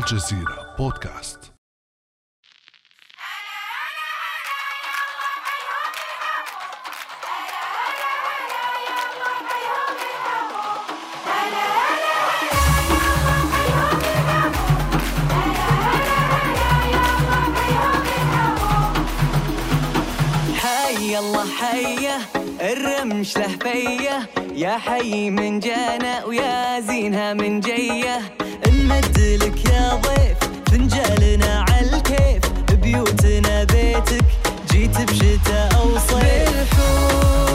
الجزيرة بودكاست. حي الله حيه الرمش له فيه يا حي من جانا ويا زينها من جيه نمد لك يا فنجالنا عالكيف بيوتنا بيتك جيت بشتاء أو صيف. بالحب.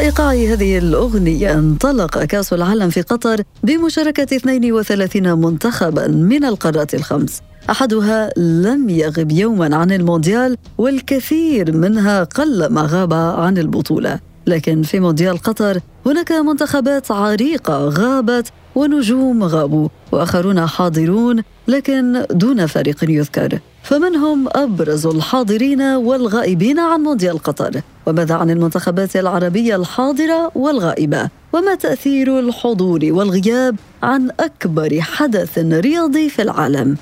إيقاع هذه الأغنية. انطلق كأس العالم في قطر بمشاركة 32 منتخبا من القارات الخمس. أحدها لم يغب يوما عن المونديال والكثير منها قل ما غاب عن البطولة. لكن في مونديال قطر هناك منتخبات عريقة غابت ونجوم غابوا وآخرون حاضرون لكن دون فريق يذكر. فمن هم أبرز الحاضرين والغائبين عن مونديال قطر؟ وماذا عن المنتخبات العربية الحاضرة والغائبة؟ وما تأثير الحضور والغياب عن أكبر حدث رياضي في العالم؟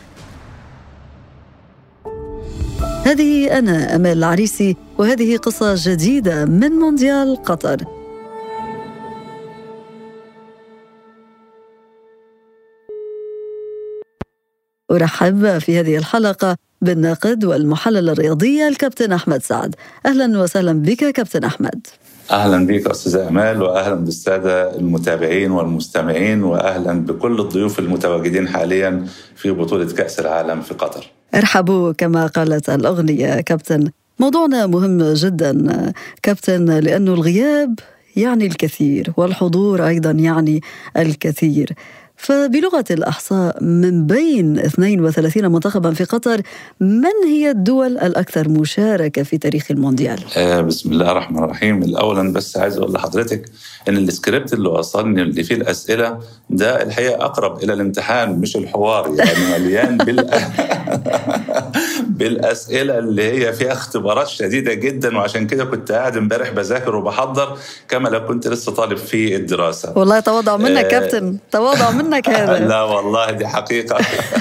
هذه أنا أمال العريسي وهذه قصة جديدة من مونديال قطر. أرحب في هذه الحلقة بالناقد والمحلل الرياضي الكابتن أحمد سعد. أهلا وسهلا بك كابتن أحمد. أهلا بك أستاذة أمال واهلا بالسادة المتابعين والمستمعين واهلا بكل الضيوف المتواجدين حاليا في بطولة كأس العالم في قطر. ارحبوا كما قالت الأغنية كابتن. موضوعنا مهم جدا كابتن لأنه الغياب يعني الكثير والحضور أيضا يعني الكثير. فبلغة الأحصاء من بين 32 منتخبا في قطر من هي الدول الأكثر مشاركة في تاريخ المونديال؟ آه بسم الله الرحمن الرحيم. أولا بس عايز أقول لحضرتك إن السكريبت اللي وصلني اللي فيه الأسئلة ده الحقيقة أقرب إلى الامتحان مش الحوار يعني مليان بال بالأسئلة اللي هي فيها اختبارات شديدة جدا وعشان كده كنت قاعد امبارح بذاكر وبحضر كما لو كنت لسه طالب في الدراسة والله تواضع منك آه. كابتن تواضع منك هذا لا والله دي حقيقة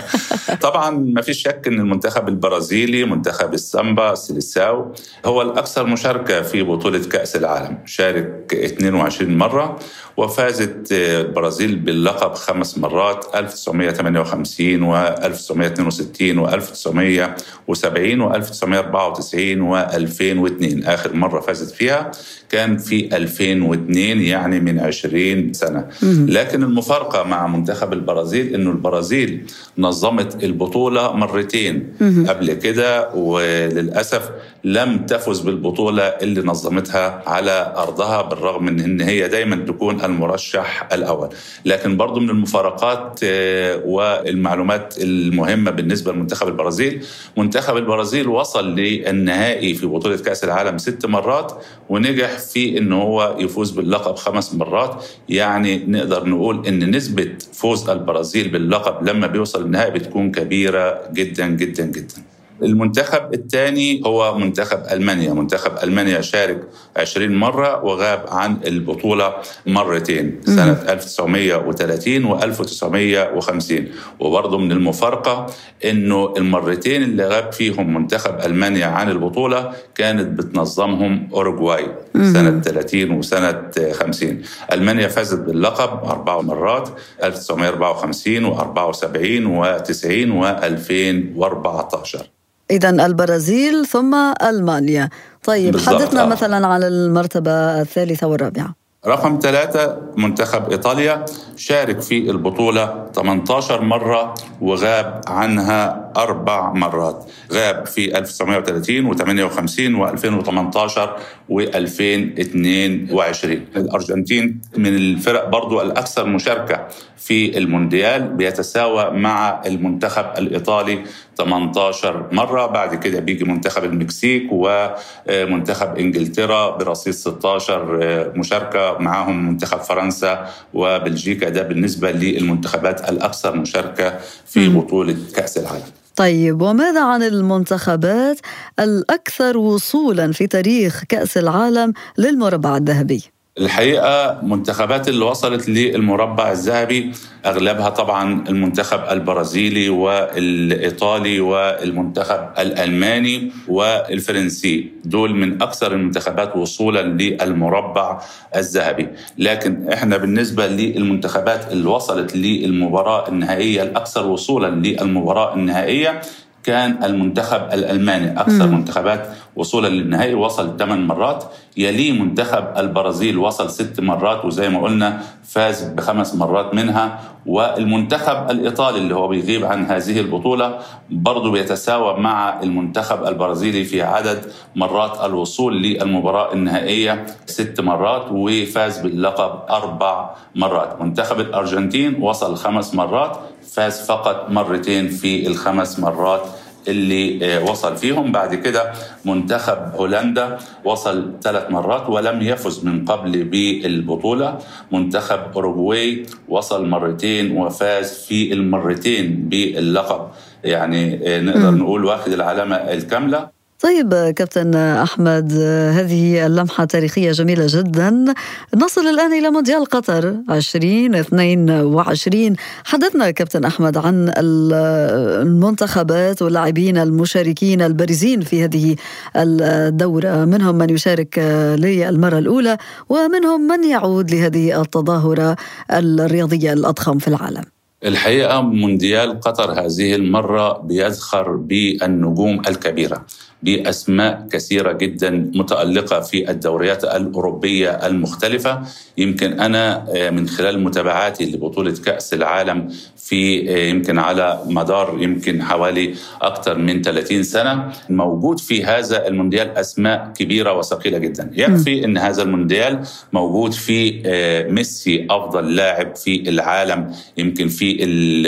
طبعا ما فيش شك إن المنتخب البرازيلي منتخب السامبا سيليساو هو الأكثر مشاركة في بطولة كأس العالم شارك 22 مرة وفازت البرازيل باللقب خمس مرات 1958 و 1962 و 1970 و 1994 و 2002 آخر مرة فازت فيها كان في 2002 يعني من 20 سنة. لكن المفارقة مع منتخب البرازيل إنه البرازيل نظمت البطولة مرتين. قبل كده وللأسف لم تفز بالبطولة اللي نظمتها على أرضها بالرغم من أن هي دايما تكون المرشح الأول. لكن برضو من المفارقات آه، والمعلومات المهمة بالنسبة لمنتخب البرازيل منتخب البرازيل وصل للنهائي في بطولة كأس العالم ست مرات ونجح في أنه هو يفوز باللقب خمس مرات. يعني نقدر نقول أن نسبة فوز البرازيل باللقب لما بيوصل النهائي بتكون كبيرة جدا جدا جدا. المنتخب الثاني هو منتخب ألمانيا، منتخب ألمانيا شارك 20 مرة وغاب عن البطولة مرتين سنة 1930 و 1950 وبرضه من المفارقة إنه المرتين اللي غاب فيهم منتخب ألمانيا عن البطولة كانت بتنظمهم أوروغواي سنة 30 وسنة 50 ألمانيا فازت باللقب أربع مرات 1954 و74 و90 و2014 إذا البرازيل ثم ألمانيا. طيب بالضبط، حدثنا آه. مثلا على المرتبة الثالثة والرابعة. رقم ثلاثة منتخب إيطاليا شارك في البطولة 18 مرة وغاب عنها أربع مرات. غاب في 1930 و58 و2018 و2022 الأرجنتين من الفرق برضو الأكثر مشاركة في المونديال بيتساوى مع المنتخب الإيطالي 18 مرة. بعد كده بيجي منتخب المكسيك ومنتخب إنجلترا برصيد 16 مشاركة انجلترا معاهم منتخب فرنسا وبلجيكا ده بالنسبة للمنتخبات الأكثر مشاركة في بطولة كأس العالم طيب وماذا عن المنتخبات الأكثر وصولا في تاريخ كأس العالم للمربع الذهبي؟ الحقيقة منتخبات اللي وصلت للمربع الذهبي أغلبها طبعا المنتخب البرازيلي والإيطالي والمنتخب الألماني والفرنسي. دول من أكثر المنتخبات وصولا للمربع الذهبي. لكن إحنا بالنسبة للمنتخبات اللي وصلت للمباراة النهائية الأكثر وصولا للمباراة النهائية كان المنتخب الألماني. أكثر مم. منتخبات وصولا للنهائي وصل ثمان مرات. يليه منتخب البرازيل وصل ست مرات وزي ما قلنا فاز بخمس مرات منها. والمنتخب الإيطالي اللي هو بيغيب عن هذه البطولة برضه بيتساوى مع المنتخب البرازيلي في عدد مرات الوصول للمباراة النهائية ست مرات وفاز باللقب أربع مرات. منتخب الأرجنتين وصل خمس مرات. فاز فقط مرتين في الخمس مرات اللي آه، وصل فيهم. بعد كده منتخب هولندا وصل ثلاث مرات ولم يفز من قبل بالبطولة. منتخب أوروغواي وصل مرتين وفاز في المرتين باللقب. يعني آه، نقدر نقول واخد العلامة الكاملة. طيب كابتن أحمد هذه اللمحة تاريخية جميلة جدا. نصل الآن إلى مونديال قطر 2022 حدثنا كابتن أحمد عن المنتخبات واللاعبين المشاركين البارزين في هذه الدورة. منهم من يشارك للمرة الأولى ومنهم من يعود لهذه التظاهرة الرياضية الأضخم في العالم. الحقيقة مونديال قطر هذه المرة بيزخر بالنجوم الكبيرة. باسماء كثيرة جدا متألقة في الدوريات الأوروبية المختلفة. يمكن أنا آه، من خلال متابعاتي لبطولة كأس العالم في آه، يمكن على مدار يمكن حوالي أكثر من 30 سنة موجود في هذا المونديال أسماء كبيرة وثقيلة جدا. يكفي إن هذا المونديال موجود في آه، ميسي أفضل لاعب في العالم يمكن في ال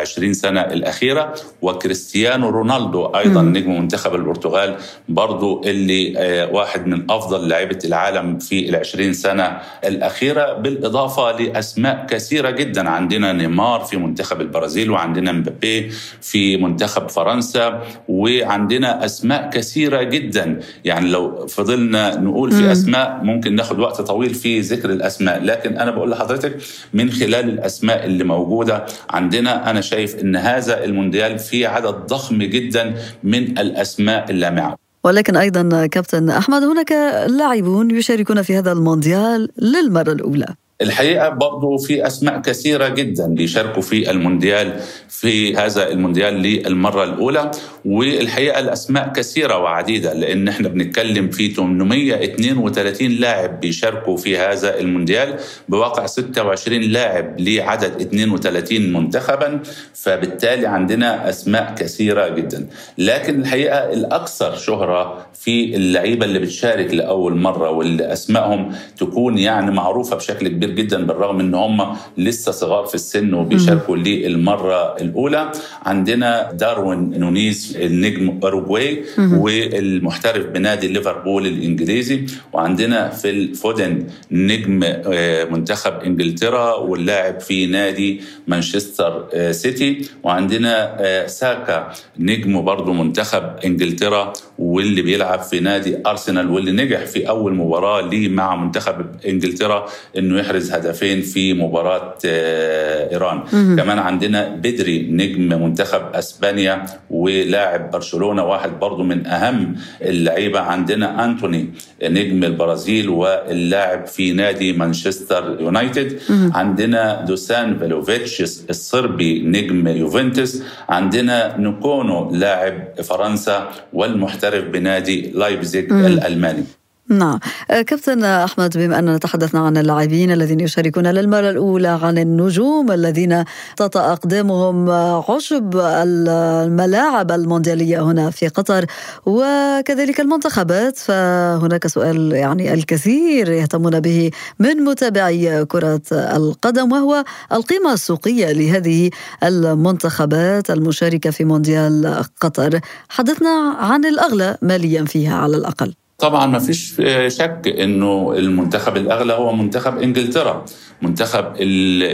20 سنة الأخيرة وكريستيانو رونالدو أيضا نجم منتخب البرتغال برضو اللي واحد من أفضل لاعيبه العالم في ال 20 سنة الأخيرة بالإضافة لأسماء كثيرة جدا. عندنا نيمار في منتخب البرازيل وعندنا مبابي في منتخب فرنسا وعندنا أسماء كثيرة جدا. يعني لو فضلنا نقول في أسماء ممكن ناخد وقت طويل في ذكر الأسماء. لكن أنا بقول لحضرتك من خلال الأسماء اللي موجودة عندنا أنا شايف أن هذا المونديال فيه عدد ضخم جدا من الأسماء اللامعة ولكن أيضا كابتن أحمد هناك لاعبون يشاركون في هذا المونديال للمرة الأولى. الحقيقة برضه في أسماء كثيرة جدا بيشاركوا في المونديال في هذا المونديال للمرة الأولى والحقيقة الأسماء كثيرة وعديدة لأن إحنا بنتكلم في 832 لاعب بيشاركوا في هذا المونديال بواقع 26 لاعب لعدد 32 منتخبا فبالتالي عندنا أسماء كثيرة جدا. لكن الحقيقة الأكثر شهرة في اللعيبة اللي بتشارك لأول مرة واللي أسمائهم تكون يعني معروفة بشكل كبير جدا بالرغم إن هم لسه صغار في السن وبيشاركوا للمرة الأولى. عندنا داروين نونيز النجم اوروجواي والمحترف بنادي ليفربول الإنجليزي. وعندنا في الفودن نجم آه، منتخب إنجلترا واللاعب في نادي مانشستر آه، سيتي. وعندنا آه، ساكا نجم برضه منتخب إنجلترا واللي بيلعب في نادي أرسنال واللي نجح في أول مباراة ليه مع منتخب إنجلترا إنه يحرز هدفين في مباراة إيران. مم. كمان عندنا بدري نجم منتخب أسبانيا ولاعب برشلونة واحد برضه من أهم اللعيبة عندنا أنتوني نجم البرازيل واللاعب في نادي مانشستر يونايتد. عندنا دوسان فيلوفيتش الصربي نجم يوفنتوس عندنا نكونو لاعب فرنسا والمحترف بنادي لايبزيج الألماني. نعم. آه، كابتن أحمد بما أننا تحدثنا عن اللاعبين الذين يشاركون للمرة الأولى عن النجوم الذين تطأ أقدامهم عشب الملاعب المونديالية هنا في قطر وكذلك المنتخبات. فهناك سؤال يعني الكثير يهتمون به من متابعي كرة القدم وهو القيمة السوقية لهذه المنتخبات المشاركة في مونديال قطر. حدثنا عن الأغلى ماليا فيها على الأقل. طبعا ما فيش شك إنه المنتخب الأغلى هو منتخب إنجلترا. منتخب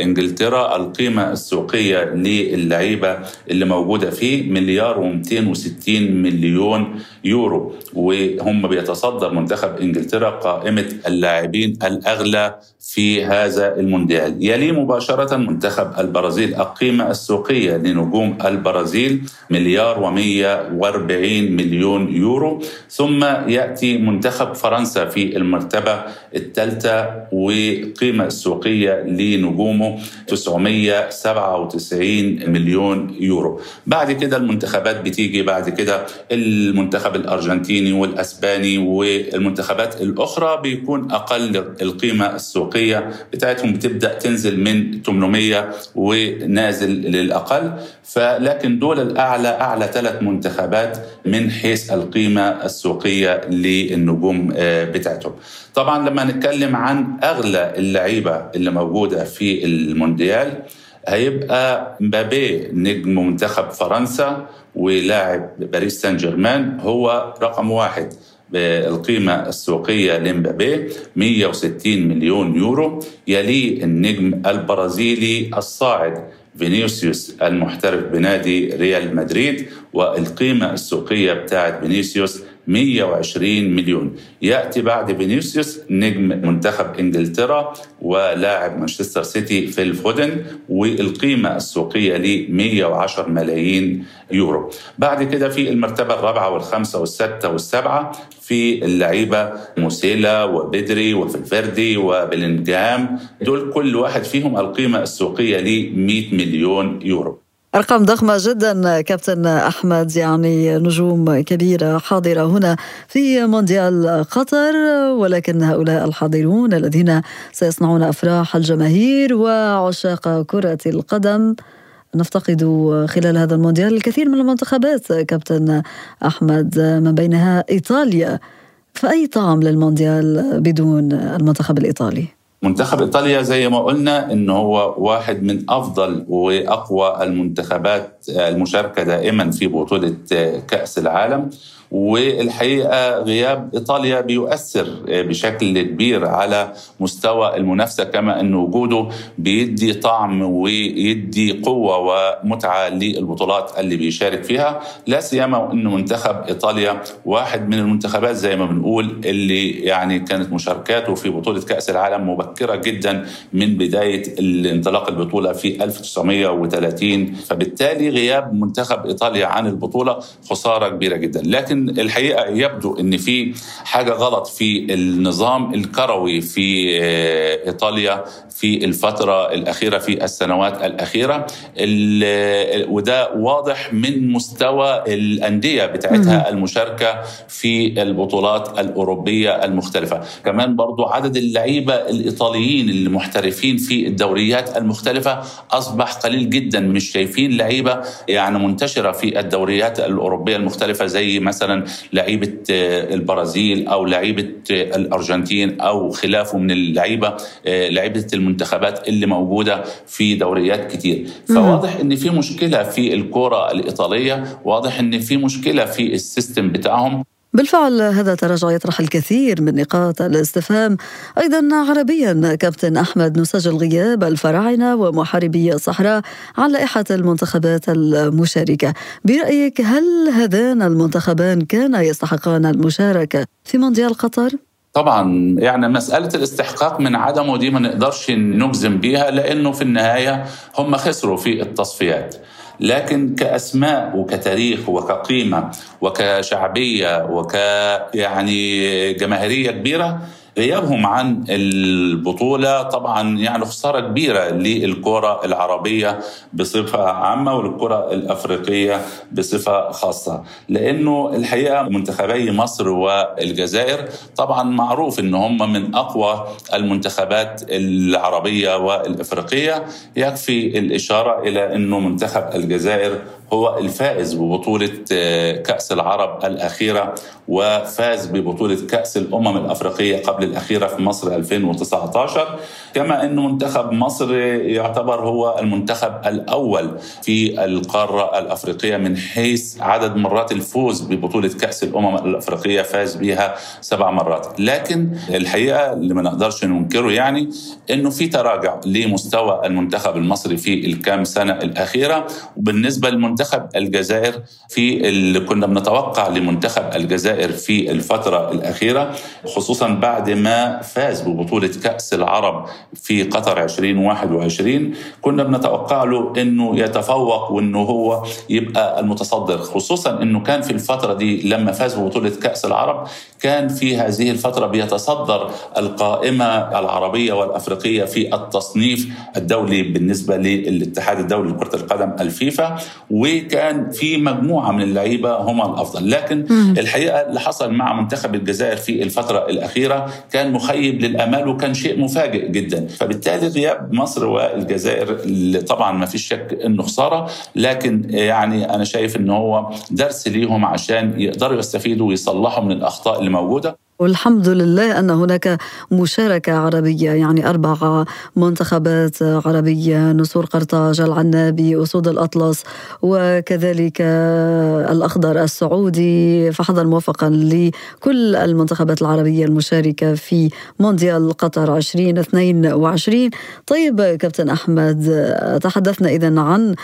إنجلترا القيمة السوقية للعيبة اللي موجودة فيه مليار و260 مليون يورو. وهم بيتصدر منتخب إنجلترا قائمة اللاعبين الأغلى في هذا المونديال. يلي مباشرة منتخب البرازيل القيمه السوقية لنجوم البرازيل مليار و140 مليون يورو. ثم يأتي منتخب فرنسا في المرتبة الثالثة وقيمه السوقية السنوية لنجومه 997 مليون يورو. بعد كده المنتخبات بتيجي بعد كده المنتخب الأرجنتيني والأسباني والمنتخبات الأخرى بيكون أقل القيمة السوقية. بتاعتهم بتبدأ تنزل من 800 ونازل للأقل. فلكن دول الأعلى أعلى ثلاث منتخبات من حيث القيمة السوقية للنجوم آه، بتاعتهم. طبعا لما نتكلم عن أغلى اللعيبة اللي موجودة في المونديال هيبقى مبابي نجم منتخب فرنسا ولاعب باريس سان جيرمان هو رقم واحد. بالقيمة السوقية لمبابي 160 مليون يورو. يليه النجم البرازيلي الصاعد فينيسيوس المحترف بنادي ريال مدريد. والقيمة السوقية بتاعت فينيسيوس 120 مليون. يأتي بعد فينيسيوس نجم منتخب إنجلترا ولاعب مانشستر سيتي في الفودن والقيمة السوقية ل 110 ملايين يورو. بعد كده في المرتبة الرابعة والخامسة والسادسة والسابعة في اللعيبة موسيلا وبدري وفلفردي وبلينجهام دول كل واحد فيهم القيمة السوقية ل 100 مليون يورو. أرقام ضخمة جدا كابتن أحمد يعني نجوم كبيرة حاضرة هنا في مونديال قطر ولكن هؤلاء الحاضرون الذين سيصنعون أفراح الجماهير وعشاق كرة القدم نفتقد خلال هذا المونديال الكثير من المنتخبات كابتن أحمد من بينها إيطاليا فأي طعم للمونديال بدون المنتخب الإيطالي؟ منتخب إيطاليا زي ما قلنا إن هو واحد من أفضل وأقوى المنتخبات المشاركة دائما في بطولة كأس العالم. والحقيقة غياب إيطاليا بيؤثر بشكل كبير على مستوى المنافسة كما أن وجوده بيدي طعم ويدي قوة ومتعة للبطولات اللي بيشارك فيها. لا سيما أن منتخب إيطاليا واحد من المنتخبات زي ما بنقول اللي يعني كانت مشاركاته في بطولة كأس العالم مبكرة جدا من بداية انطلاق البطولة في 1930 فبالتالي غياب منتخب إيطاليا عن البطولة خسارة كبيرة جدا. لكن الحقيقة يبدو إن في حاجة غلط في النظام الكروي في آه، إيطاليا. في الفترة الأخيرة في السنوات الأخيرة وده واضح من مستوى الأندية بتاعتها المشاركة في البطولات الأوروبية المختلفة. كمان برضو عدد اللعيبة الإيطاليين المحترفين في الدوريات المختلفة أصبح قليل جدا مش شايفين لعيبة يعني منتشرة في الدوريات الأوروبية المختلفة زي مثلا لعيبة البرازيل أو لعيبة الأرجنتين أو خلافه من اللعيبة لعيبة المنتخبات اللي موجودة في دوريات كتير. فواضح إن في مشكلة في الكرة الإيطالية واضح إن في مشكلة في السيستم بتاعهم. بالفعل هذا التراجع يطرح الكثير من نقاط الاستفهام. أيضا عربيا كابتن أحمد نسجل غياب الفراعنة ومحاربي الصحراء عن لائحة المنتخبات المشاركة. برأيك هل هذان المنتخبان كانا يستحقان المشاركة في مونديال قطر؟ طبعا يعني مسألة الاستحقاق من عدمه دي ما نقدرش نجزم بيها لأنه في النهاية هم خسروا في التصفيات. لكن كأسماء وكتاريخ وكقيمة وكشعبية وك يعني جماهيرية كبيرة غيابهم عن البطولة طبعا يعني خسارة كبيرة للكرة العربية بصفة عامة وللكرة الأفريقية بصفة خاصة. لأنه الحقيقة منتخبي مصر والجزائر طبعا معروف أن هم من أقوى المنتخبات العربية والإفريقية. يكفي الإشارة إلى أنه منتخب الجزائر هو الفائز ببطولة كأس العرب الأخيرة وفاز ببطولة كأس الأمم الأفريقية قبل الأخيرة في مصر 2019 كما أن منتخب مصر يعتبر هو المنتخب الأول في القارة الأفريقية من حيث عدد مرات الفوز ببطولة كأس الأمم الأفريقية فاز بها سبع مرات. لكن الحقيقة اللي ما نقدرش ننكره يعني أنه في تراجع لمستوى المنتخب المصري في الكام سنة الأخيرة. وبالنسبة لمنتخب الجزائر في اللي كنا بنتوقع لمنتخب الجزائر في الفترة الأخيرة خصوصا بعد ما فاز ببطولة كأس العرب في قطر 2021 كنا بنتوقع له أنه يتفوق وأنه هو يبقى المتصدر خصوصا أنه كان في الفترة دي لما فاز ببطولة كأس العرب كان في هذه الفترة بيتصدر القائمة العربية والأفريقية في التصنيف الدولي بالنسبة للاتحاد الدولي لكرة القدم الفيفا وكان في مجموعة من اللعيبة هم الأفضل. لكن الحقيقة اللي حصل مع منتخب الجزائر في الفترة الأخيرة كان مخيب للأمال وكان شيء مفاجئ جدا. فبالتالي غياب مصر والجزائر اللي طبعا ما فيش شك إنه خسارة لكن يعني أنا شايف إن هو درس ليهم عشان يقدروا يستفيدوا ويصلحوا من الأخطاء اللي موجودة. والحمد لله أن هناك مشاركة عربية يعني أربع منتخبات عربية نسور قرطاج العنابي أسود الأطلس وكذلك الأخضر السعودي. فحظا موفقا لكل المنتخبات العربية المشاركة في مونديال قطر 2022 طيب كابتن أحمد تحدثنا إذا عن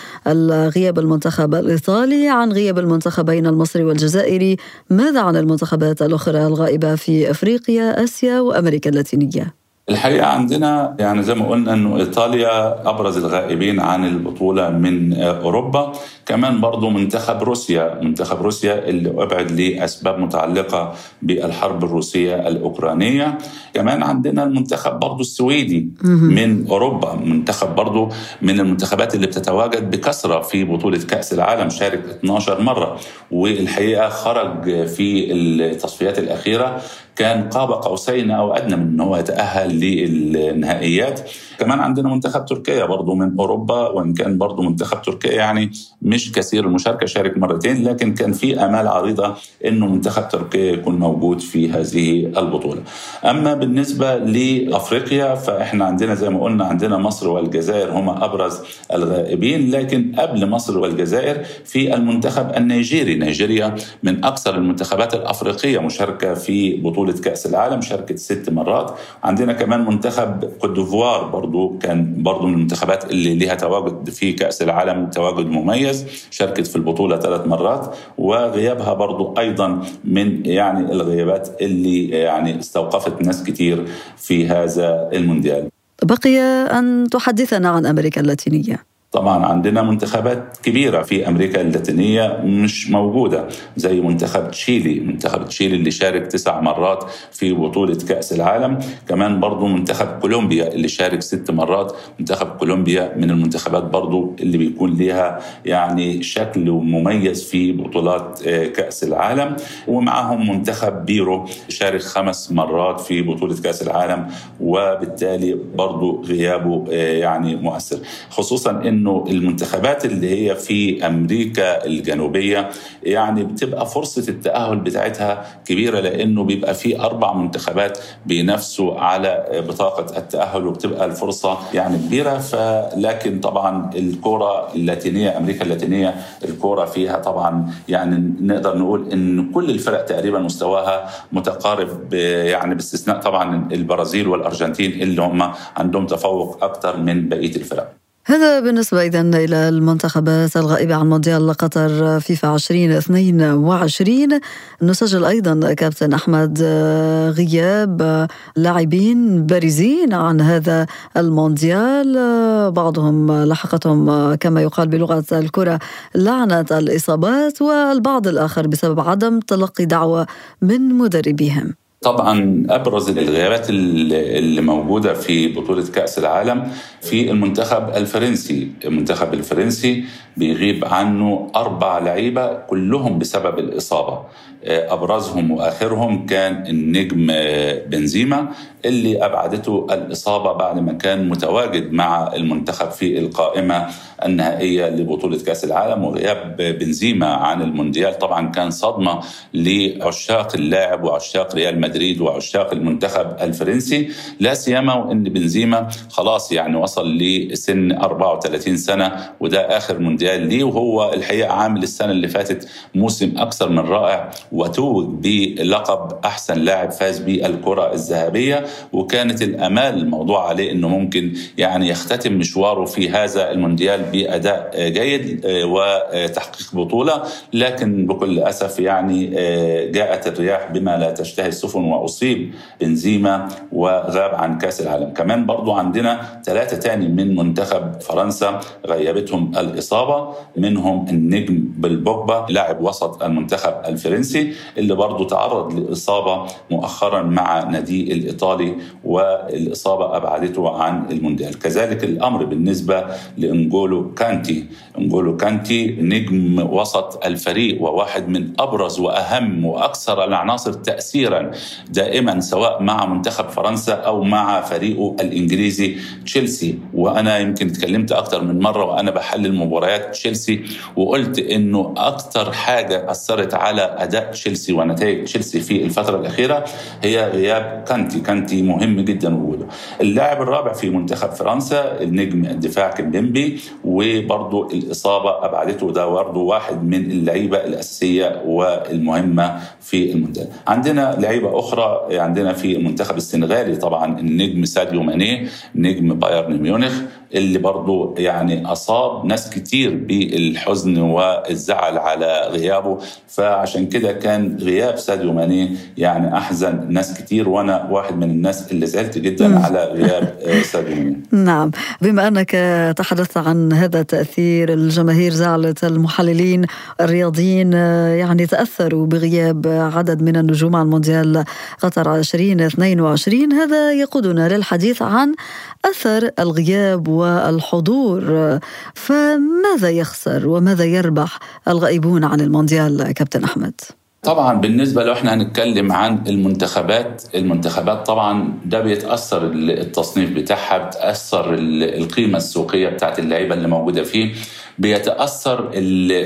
غياب المنتخب الإيطالي عن غياب المنتخبين المصري والجزائري. ماذا عن المنتخبات الأخرى الغائبة في في أفريقيا، آسيا وأمريكا اللاتينية؟ الحقيقة عندنا يعني زي ما قلنا إنه إيطاليا أبرز الغائبين عن البطولة من أوروبا. كمان برضو منتخب روسيا منتخب روسيا اللي أبعد لاسباب متعلقة بالحرب الروسية الأوكرانية. كمان عندنا المنتخب برضو السويدي من أوروبا منتخب برضو من المنتخبات اللي بتتواجد بكثرة في بطولة كأس العالم شارك 12 مرة. والحقيقة خرج في التصفيات الأخيرة كان قاب قوسين أو أدنى من ان هو يتأهل للنهائيات. كمان عندنا منتخب تركيا برضو من أوروبا وإن كان برضو منتخب تركيا يعني مش كثير المشاركة شارك مرتين لكن كان في أمال عريضة إنه منتخب تركيا يكون موجود في هذه البطولة. أما بالنسبة لأفريقيا فإحنا عندنا زي ما قلنا عندنا مصر والجزائر هما أبرز الغائبين لكن قبل مصر والجزائر في المنتخب النيجيري، نيجيريا من أكثر المنتخبات الأفريقية مشاركة في بطولة كأس العالم شاركت ست مرات، عندنا كمان منتخب كوت ديفوار برضو كان برضو من المنتخبات اللي لها تواجد في كأس العالم تواجد مميز شاركت في البطولة ثلاث مرات وغيابها برضو أيضا من يعني الغيابات اللي يعني استوقفت ناس كتير في هذا المونديال. بقي أن تحدثنا عن أمريكا اللاتينية. طبعا عندنا منتخبات كبيرة في أمريكا اللاتينية مش موجودة زي منتخب تشيلي. منتخب تشيلي اللي شارك تسع مرات في بطولة كأس العالم. كمان برضو منتخب كولومبيا اللي شارك ست مرات. منتخب كولومبيا من المنتخبات برضو اللي بيكون لها يعني شكل مميز في بطولات كأس العالم. ومعهم منتخب بيرو شارك خمس مرات في بطولة كأس العالم وبالتالي برضو غيابه يعني مؤثر. خصوصا إن إنه المنتخبات اللي هي في أمريكا الجنوبية يعني بتبقى فرصة التأهل بتاعتها كبيرة لأنه بيبقى في أربع منتخبات بينافسوا على بطاقة التأهل وبتبقى الفرصة يعني كبيرة. فلكن طبعا الكره اللاتينية أمريكا اللاتينية الكره فيها طبعا يعني نقدر نقول إن كل الفرق تقريبا مستواها متقارب يعني باستثناء طبعا البرازيل والأرجنتين اللي هم عندهم تفوق أكثر من بقية الفرق. هذا بالنسبة إذا إلى المنتخبات الغائبة عن مونديال قطر فيفا 2022 نسجل أيضا كابتن أحمد غياب لاعبين بارزين عن هذا المونديال. بعضهم لحقتهم كما يقال بلغة الكرة لعنة الإصابات والبعض الآخر بسبب عدم تلقي دعوة من مدربيهم. طبعا أبرز الغيابات اللي موجودة في بطولة كأس العالم في المنتخب الفرنسي، المنتخب الفرنسي بيغيب عنه أربع لعيبة كلهم بسبب الإصابة. أبرزهم وآخرهم كان النجم بنزيما اللي أبعدته الإصابة بعد ما كان متواجد مع المنتخب في القائمة النهائية لبطولة كأس العالم وغياب بنزيما عن المونديال. طبعا كان صدمة لعشاق اللاعب وعشاق ريال مدريد وعشاق المنتخب الفرنسي لا سيما وإن بنزيما خلاص يعني وصل لسن 34 سنة وده آخر مونديال ليه وهو الحقيقة عامل السنة اللي فاتت موسم أكثر من رائع وتوج بلقب أحسن لاعب فاز بالكرة الذهبية. وكانت الأمال الموضوع عليه إنه ممكن يعني يختتم مشواره في هذا المونديال بأداء جيد وتحقيق بطولة. لكن بكل أسف يعني جاءت الرياح بما لا تشتهي السفن وأصيب بنزيما وغاب عن كأس العالم. كمان برضو عندنا ثلاثة تاني من منتخب فرنسا غيبتهم الإصابة منهم النجم بالبوجبا لاعب وسط المنتخب الفرنسي. اللي برضو تعرض لإصابة مؤخرا مع نادي الإيطالي والإصابة أبعدته عن المونديال. كذلك الأمر بالنسبة لإنجولو كانتي. إنجولو كانتي نجم وسط الفريق وواحد من أبرز وأهم وأكثر العناصر تاثيرا دائما سواء مع منتخب فرنسا أو مع فريقه الإنجليزي تشيلسي. وأنا يمكن اتكلمت أكثر من مرة وأنا بحلل مباريات تشيلسي وقلت إنه أكثر حاجة أثرت على تشيلسي ونتائج تشيلسي في الفترة الأخيرة هي غياب كانتي. كانتي مهم جدا وجوده اللاعب الرابع في منتخب فرنسا النجم الدفاع كيمبيمبي وبرضه الإصابة أبعدته. ده برضه واحد من اللعيبة الأساسية والمهمة في المونديال عندنا لعيبة أخرى عندنا في المنتخب السنغالي طبعا النجم ساديو ماني نجم بايرن ميونخ اللي برضه يعني أصاب ناس كتير بالحزن والزعل على غيابه. فعشان كده كان غياب ساديو ماني يعني أحزن ناس كتير وأنا واحد من الناس اللي زعلت جدا. على غياب ساديو ماني. نعم. بما أنك تحدثت عن هذا التاثير الجماهير زعلت المحللين الرياضيين يعني تأثروا بغياب عدد من النجوم على المونديال قطر 2022 هذا يقودنا للحديث عن أثر الغياب والحضور. فماذا يخسر وماذا يربح الغائبون عن المونديال كابتن أحمد؟ طبعا بالنسبة لو إحنا هنتكلم عن المنتخبات. المنتخبات طبعا ده بيتأثر التصنيف بتاعها بتأثر القيمة السوقية بتاعت اللعيبة اللي موجودة فيه. بيتأثر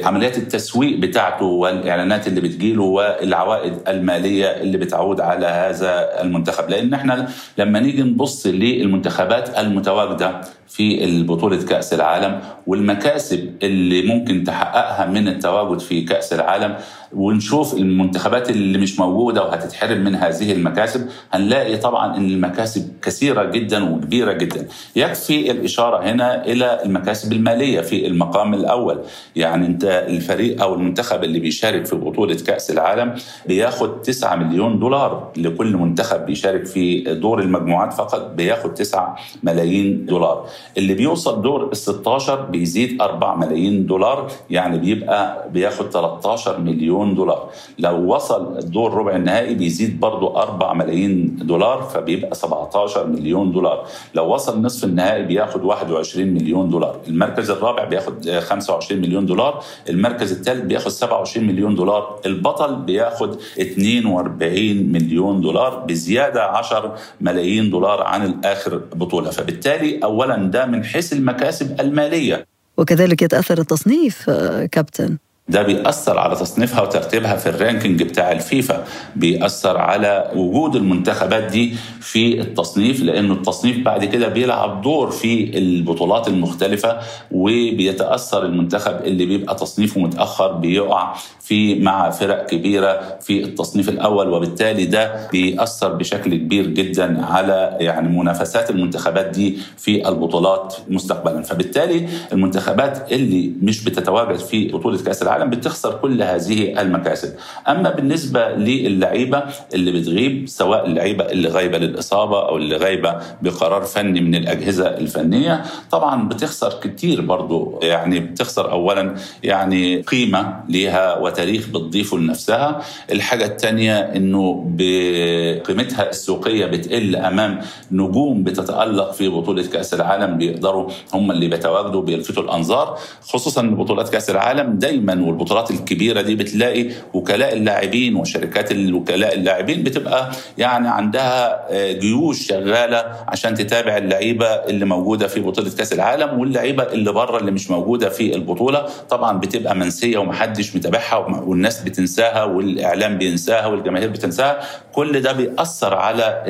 عمليات التسويق بتاعته والإعلانات اللي بتجيله والعوائد المالية اللي بتعود على هذا المنتخب. لأن إحنا لما نيجي نبص للمنتخبات المتواجدة في بطولة كأس العالم والمكاسب اللي ممكن تحققها من التواجد في كأس العالم ونشوف المنتخبات اللي مش موجودة وهتتحرم من هذه المكاسب هنلاقي طبعا أن المكاسب كثيرة جدا وكبيرة جدا. يكفي الإشارة هنا إلى المكاسب المالية في المقام الأول. يعني أنت الفريق أو المنتخب اللي بيشارك في بطولة كأس العالم بياخد 9 مليون دولار لكل منتخب بيشارك في دور المجموعات فقط بياخد 9 ملايين دولار. اللي بيوصل دور ال 16 بيزيد 4 ملايين دولار يعني بيبقى بياخد 13 مليون دولار. لو وصل الدور ربع النهائي بيزيد برضه 4 ملايين دولار فبيبقى 17 مليون دولار. لو وصل نصف النهائي بياخد 21 مليون دولار. المركز الرابع بياخد 25 مليون دولار. المركز الثالث بياخد 27 مليون دولار. البطل بياخد 42 مليون دولار بزيادة 10 ملايين دولار عن الآخر بطولة. فبالتالي أولا ده من حيث المكاسب المالية. وكذلك يتأثر التصنيف كابتن. ده بيأثر على تصنيفها وترتيبها في ال ranking بتاع الفيفا بيأثر على وجود المنتخبات دي في التصنيف لأنه التصنيف بعد كده بيلعب دور في البطولات المختلفة وبيتأثر المنتخب اللي بيبقى تصنيفه متأخر بيقع في مع فرق كبيرة في التصنيف الأول وبالتالي ده بيأثر بشكل كبير جدا على يعني منافسات المنتخبات دي في البطولات مستقبلا. فبالتالي المنتخبات اللي مش بتتواجد في بطولة كأس العالم العالم بتخسر كل هذه المكاسب. أما بالنسبة للعيبة اللي بتغيب سواء اللعيبه اللي غايبة للإصابة أو اللي غايبة بقرار فني من الأجهزة الفنية طبعا بتخسر كتير برضو. يعني بتخسر اولا يعني قيمة ليها وتاريخ بتضيفه لنفسها. الحاجة الثانية إنه بقيمتها السوقية بتقل أمام نجوم بتتألق في بطولة كأس العالم بيقدروا هم اللي بيتواجدوا بيلفتوا الأنظار خصوصا بطولات كأس العالم دايما والبطولات الكبيرة دي بتلاقي وكلاء اللاعبين وشركات الوكلاء اللاعبين بتبقى يعني عندها آه، جيوش شغالة عشان تتابع اللعيبة اللي موجودة في بطولة كأس العالم واللعيبة اللي بره اللي مش موجودة في البطولة. طبعا بتبقى منسية ومحدش متابعها والناس بتنساها والإعلام بينساها والجماهير بتنساها. كل ده بيأثر على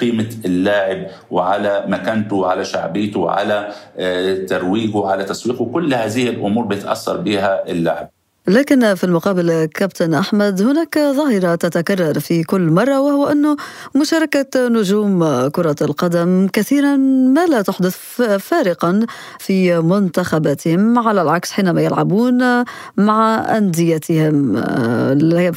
قيمة اللاعب وعلى مكانته وعلى شعبيته وعلى آه، ترويجه وعلى تسويقه. كل هذه الأمور بتأثر بها اللاعب لكن في المقابل كابتن أحمد هناك ظاهرة تتكرر في كل مرة وهو أنه مشاركة نجوم كرة القدم كثيرا ما لا تحدث فارقا في منتخباتهم على العكس حينما يلعبون مع أنديتهم.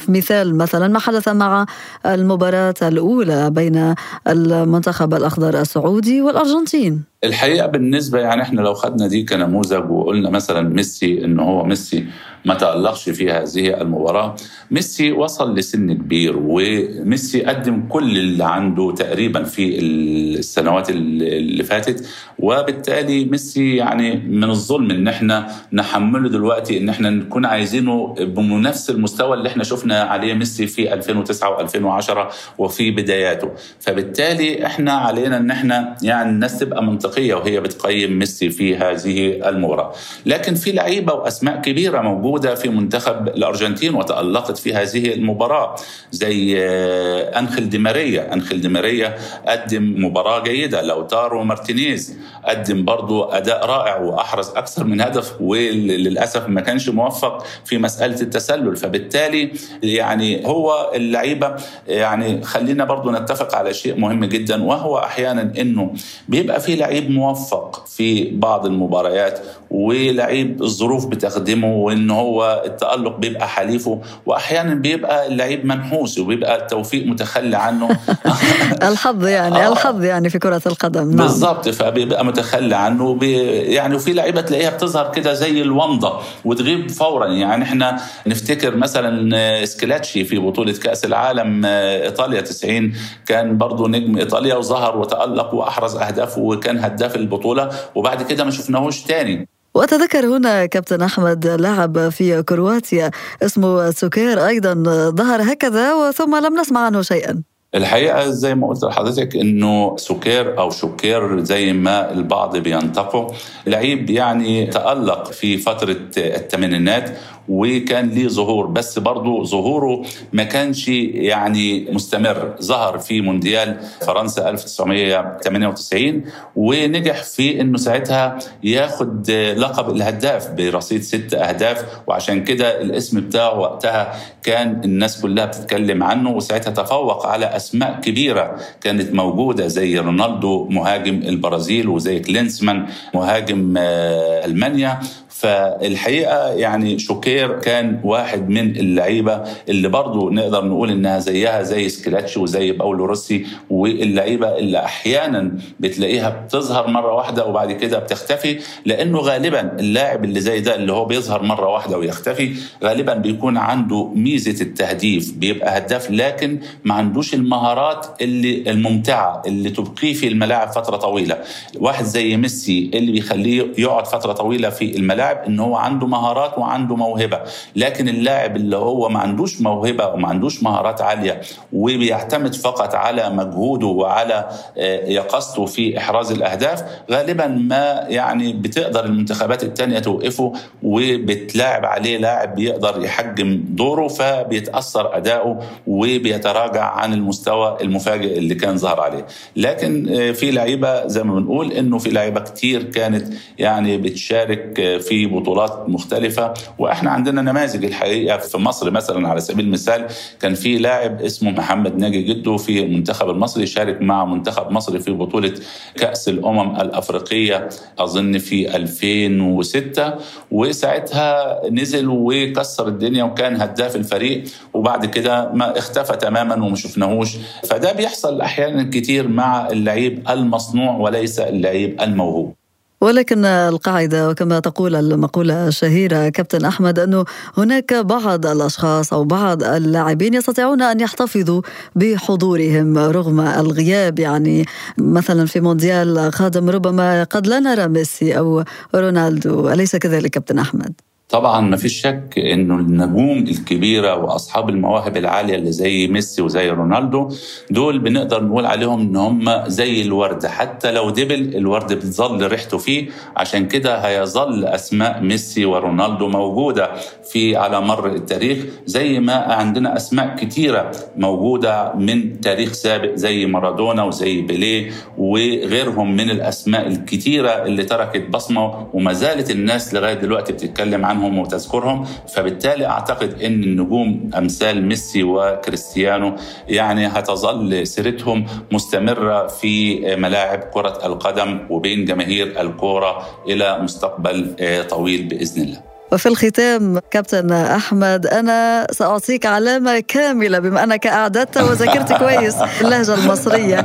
مثال مثلا ما حدث مع المباراة الأولى بين المنتخب الأخضر السعودي والأرجنتين. الحقيقة بالنسبة يعني إحنا لو خدنا دي كنموذج وقلنا مثلا ميسي انه هو ميسي ما تألقش في هذه المباراة ميسي وصل لسن كبير وميسي قدم كل اللي عنده تقريبا في السنوات اللي فاتت وبالتالي ميسي يعني من الظلم إن إحنا نحمله دلوقتي إن إحنا نكون عايزينه بنفس المستوى اللي إحنا شفنا عليه ميسي في 2009 و2010 وفي بداياته. فبالتالي إحنا علينا إن إحنا يعني الناس تبقى منطقية وهي بتقيم ميسي في هذه المباراة. لكن في لعيبة وأسماء كبيرة موجودة في منتخب الأرجنتين وتألقت في هذه المباراة زي آه، أنخيل دي ماريا. أنخيل دي ماريا قدم مباراة جيدة. لاوتارو مارتينيز قدم برضو أداء رائع وأحرز أكثر من هدف وللأسف ما كانش موفق في مسألة التسلل. فبالتالي يعني هو اللعيبة يعني خلينا برضو نتفق على شيء مهم جدا وهو أحيانا إنه بيبقى في لعيب موفق في بعض المباريات ولعيب الظروف بتخدمه وإن هو التألق بيبقى حليفه واحيانا بيبقى اللعيب منحوس وبيبقى التوفيق متخلي عنه الحظ يعني آه. الحظ يعني في كرة القدم نعم. بالظبط فبيبقى متخلى عنه يعني وفي لعيبة تلاقيها بتظهر كده زي الومضه وتغيب فورا يعني إحنا نفتكر مثلا سكيلاتشي في بطولة كأس العالم إيطاليا 90 كان برضه نجم إيطاليا وظهر وتألق وأحرز اهداف وكان هداف البطولة وبعد كده ما شفناهوش تاني. وأتذكر هنا كابتن أحمد لاعب في كرواتيا اسمه سوكير أيضا ظهر هكذا وثم لم نسمع عنه شيئا. الحقيقة زي ما قلت لحضرتك إنه سوكير أو شوكير زي ما البعض بينطقوا لعيب يعني تألق في فترة الثمانينات وكان ليه ظهور بس برضه ظهوره ما كانش يعني مستمر. ظهر في مونديال فرنسا 1998 ونجح في إنه ساعتها ياخد لقب الهداف برصيد ست أهداف وعشان كده الاسم بتاعه وقتها كان الناس كلها بتتكلم عنه وساعتها تفوق على أسماء كبيرة كانت موجودة زي رونالدو مهاجم البرازيل وزي كلينسمان مهاجم آه، ألمانيا. فالحقيقة يعني شوكير كان واحد من اللعيبة اللي برضه نقدر نقول إنها زيها زي سكيلاتشي وزي باولو روسي واللعيبة اللي أحيانا بتلاقيها بتظهر مرة واحدة وبعد كده بتختفي لأنه غالبا اللاعب اللي زي ده اللي هو بيظهر مرة واحدة ويختفي غالبا بيكون عنده ميزة التهديف بيبقى هداف لكن ما عندوش المهارات اللي الممتعة اللي تبقيه في الملاعب فترة طويلة. واحد زي ميسي اللي بيخليه يقعد فترة طويلة في الملاعب اللاعب إن هو عنده مهارات وعنده موهبة. لكن اللاعب اللي هو ما عندوش موهبة وما عندوش مهارات عالية وبيعتمد فقط على مجهوده وعلى آه، يقظته في إحراز الأهداف غالبا ما يعني بتقدر المنتخبات الثانية توقفه وبتلاعب عليه لاعب بيقدر يحجم دوره فبيتأثر أداؤه وبيتراجع عن المستوى المفاجئ اللي كان ظهر عليه. لكن آه، في لعيبة زي ما بنقول إنه في لعيبة كتير كانت يعني بتشارك آه، في في بطولات مختلفة وإحنا عندنا نماذج الحقيقة في مصر. مثلا على سبيل المثال كان في لاعب اسمه محمد ناجي جدو في المنتخب المصري شارك مع منتخب مصر في بطولة كأس الأمم الأفريقية أظن في 2006 وساعتها نزل وكسر الدنيا وكان هداف الفريق وبعد كده ما اختفى تماما وما شفناهوش. فده بيحصل أحيانا كتير مع اللعيب المصنوع وليس اللعيب الموهوب. ولكن القاعدة وكما تقول المقولة الشهيرة كابتن أحمد أنه هناك بعض الأشخاص أو بعض اللاعبين يستطيعون أن يحتفظوا بحضورهم رغم الغياب يعني مثلا في مونديال قادم ربما قد لا نرى ميسي أو رونالدو أليس كذلك كابتن أحمد؟ طبعا ما فيش شك إنه النجوم الكبيرة وأصحاب المواهب العالية اللي زي ميسي وزي رونالدو دول بنقدر نقول عليهم إن هم زي الورد. حتى لو دبل الورد بتظل ريحته فيه. عشان كده هيظل أسماء ميسي ورونالدو موجودة في على مر التاريخ زي ما عندنا أسماء كتيرة موجودة من تاريخ سابق زي مارادونا وزي بيليه وغيرهم من الأسماء الكتيرة اللي تركت بصمة. وما زالت الناس لغاية دلوقتي بتتكلم عنهم عنهم وتذكرهم. فبالتالي أعتقد إن النجوم أمثال ميسي وكريستيانو يعني هتظل سيرتهم مستمرة في ملاعب كرة القدم وبين جماهير الكورة إلى مستقبل طويل بإذن الله. وفي الختام كابتن أحمد أنا سأعطيك علامة كاملة بما أنك أعددت وذكرت كويس اللهجة المصرية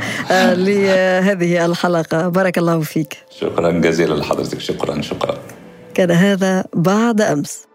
لهذه الحلقة. بارك الله فيك. شكرا جزيلا لحضرتك. شكرا شكرا. كان هذا بعد أمس.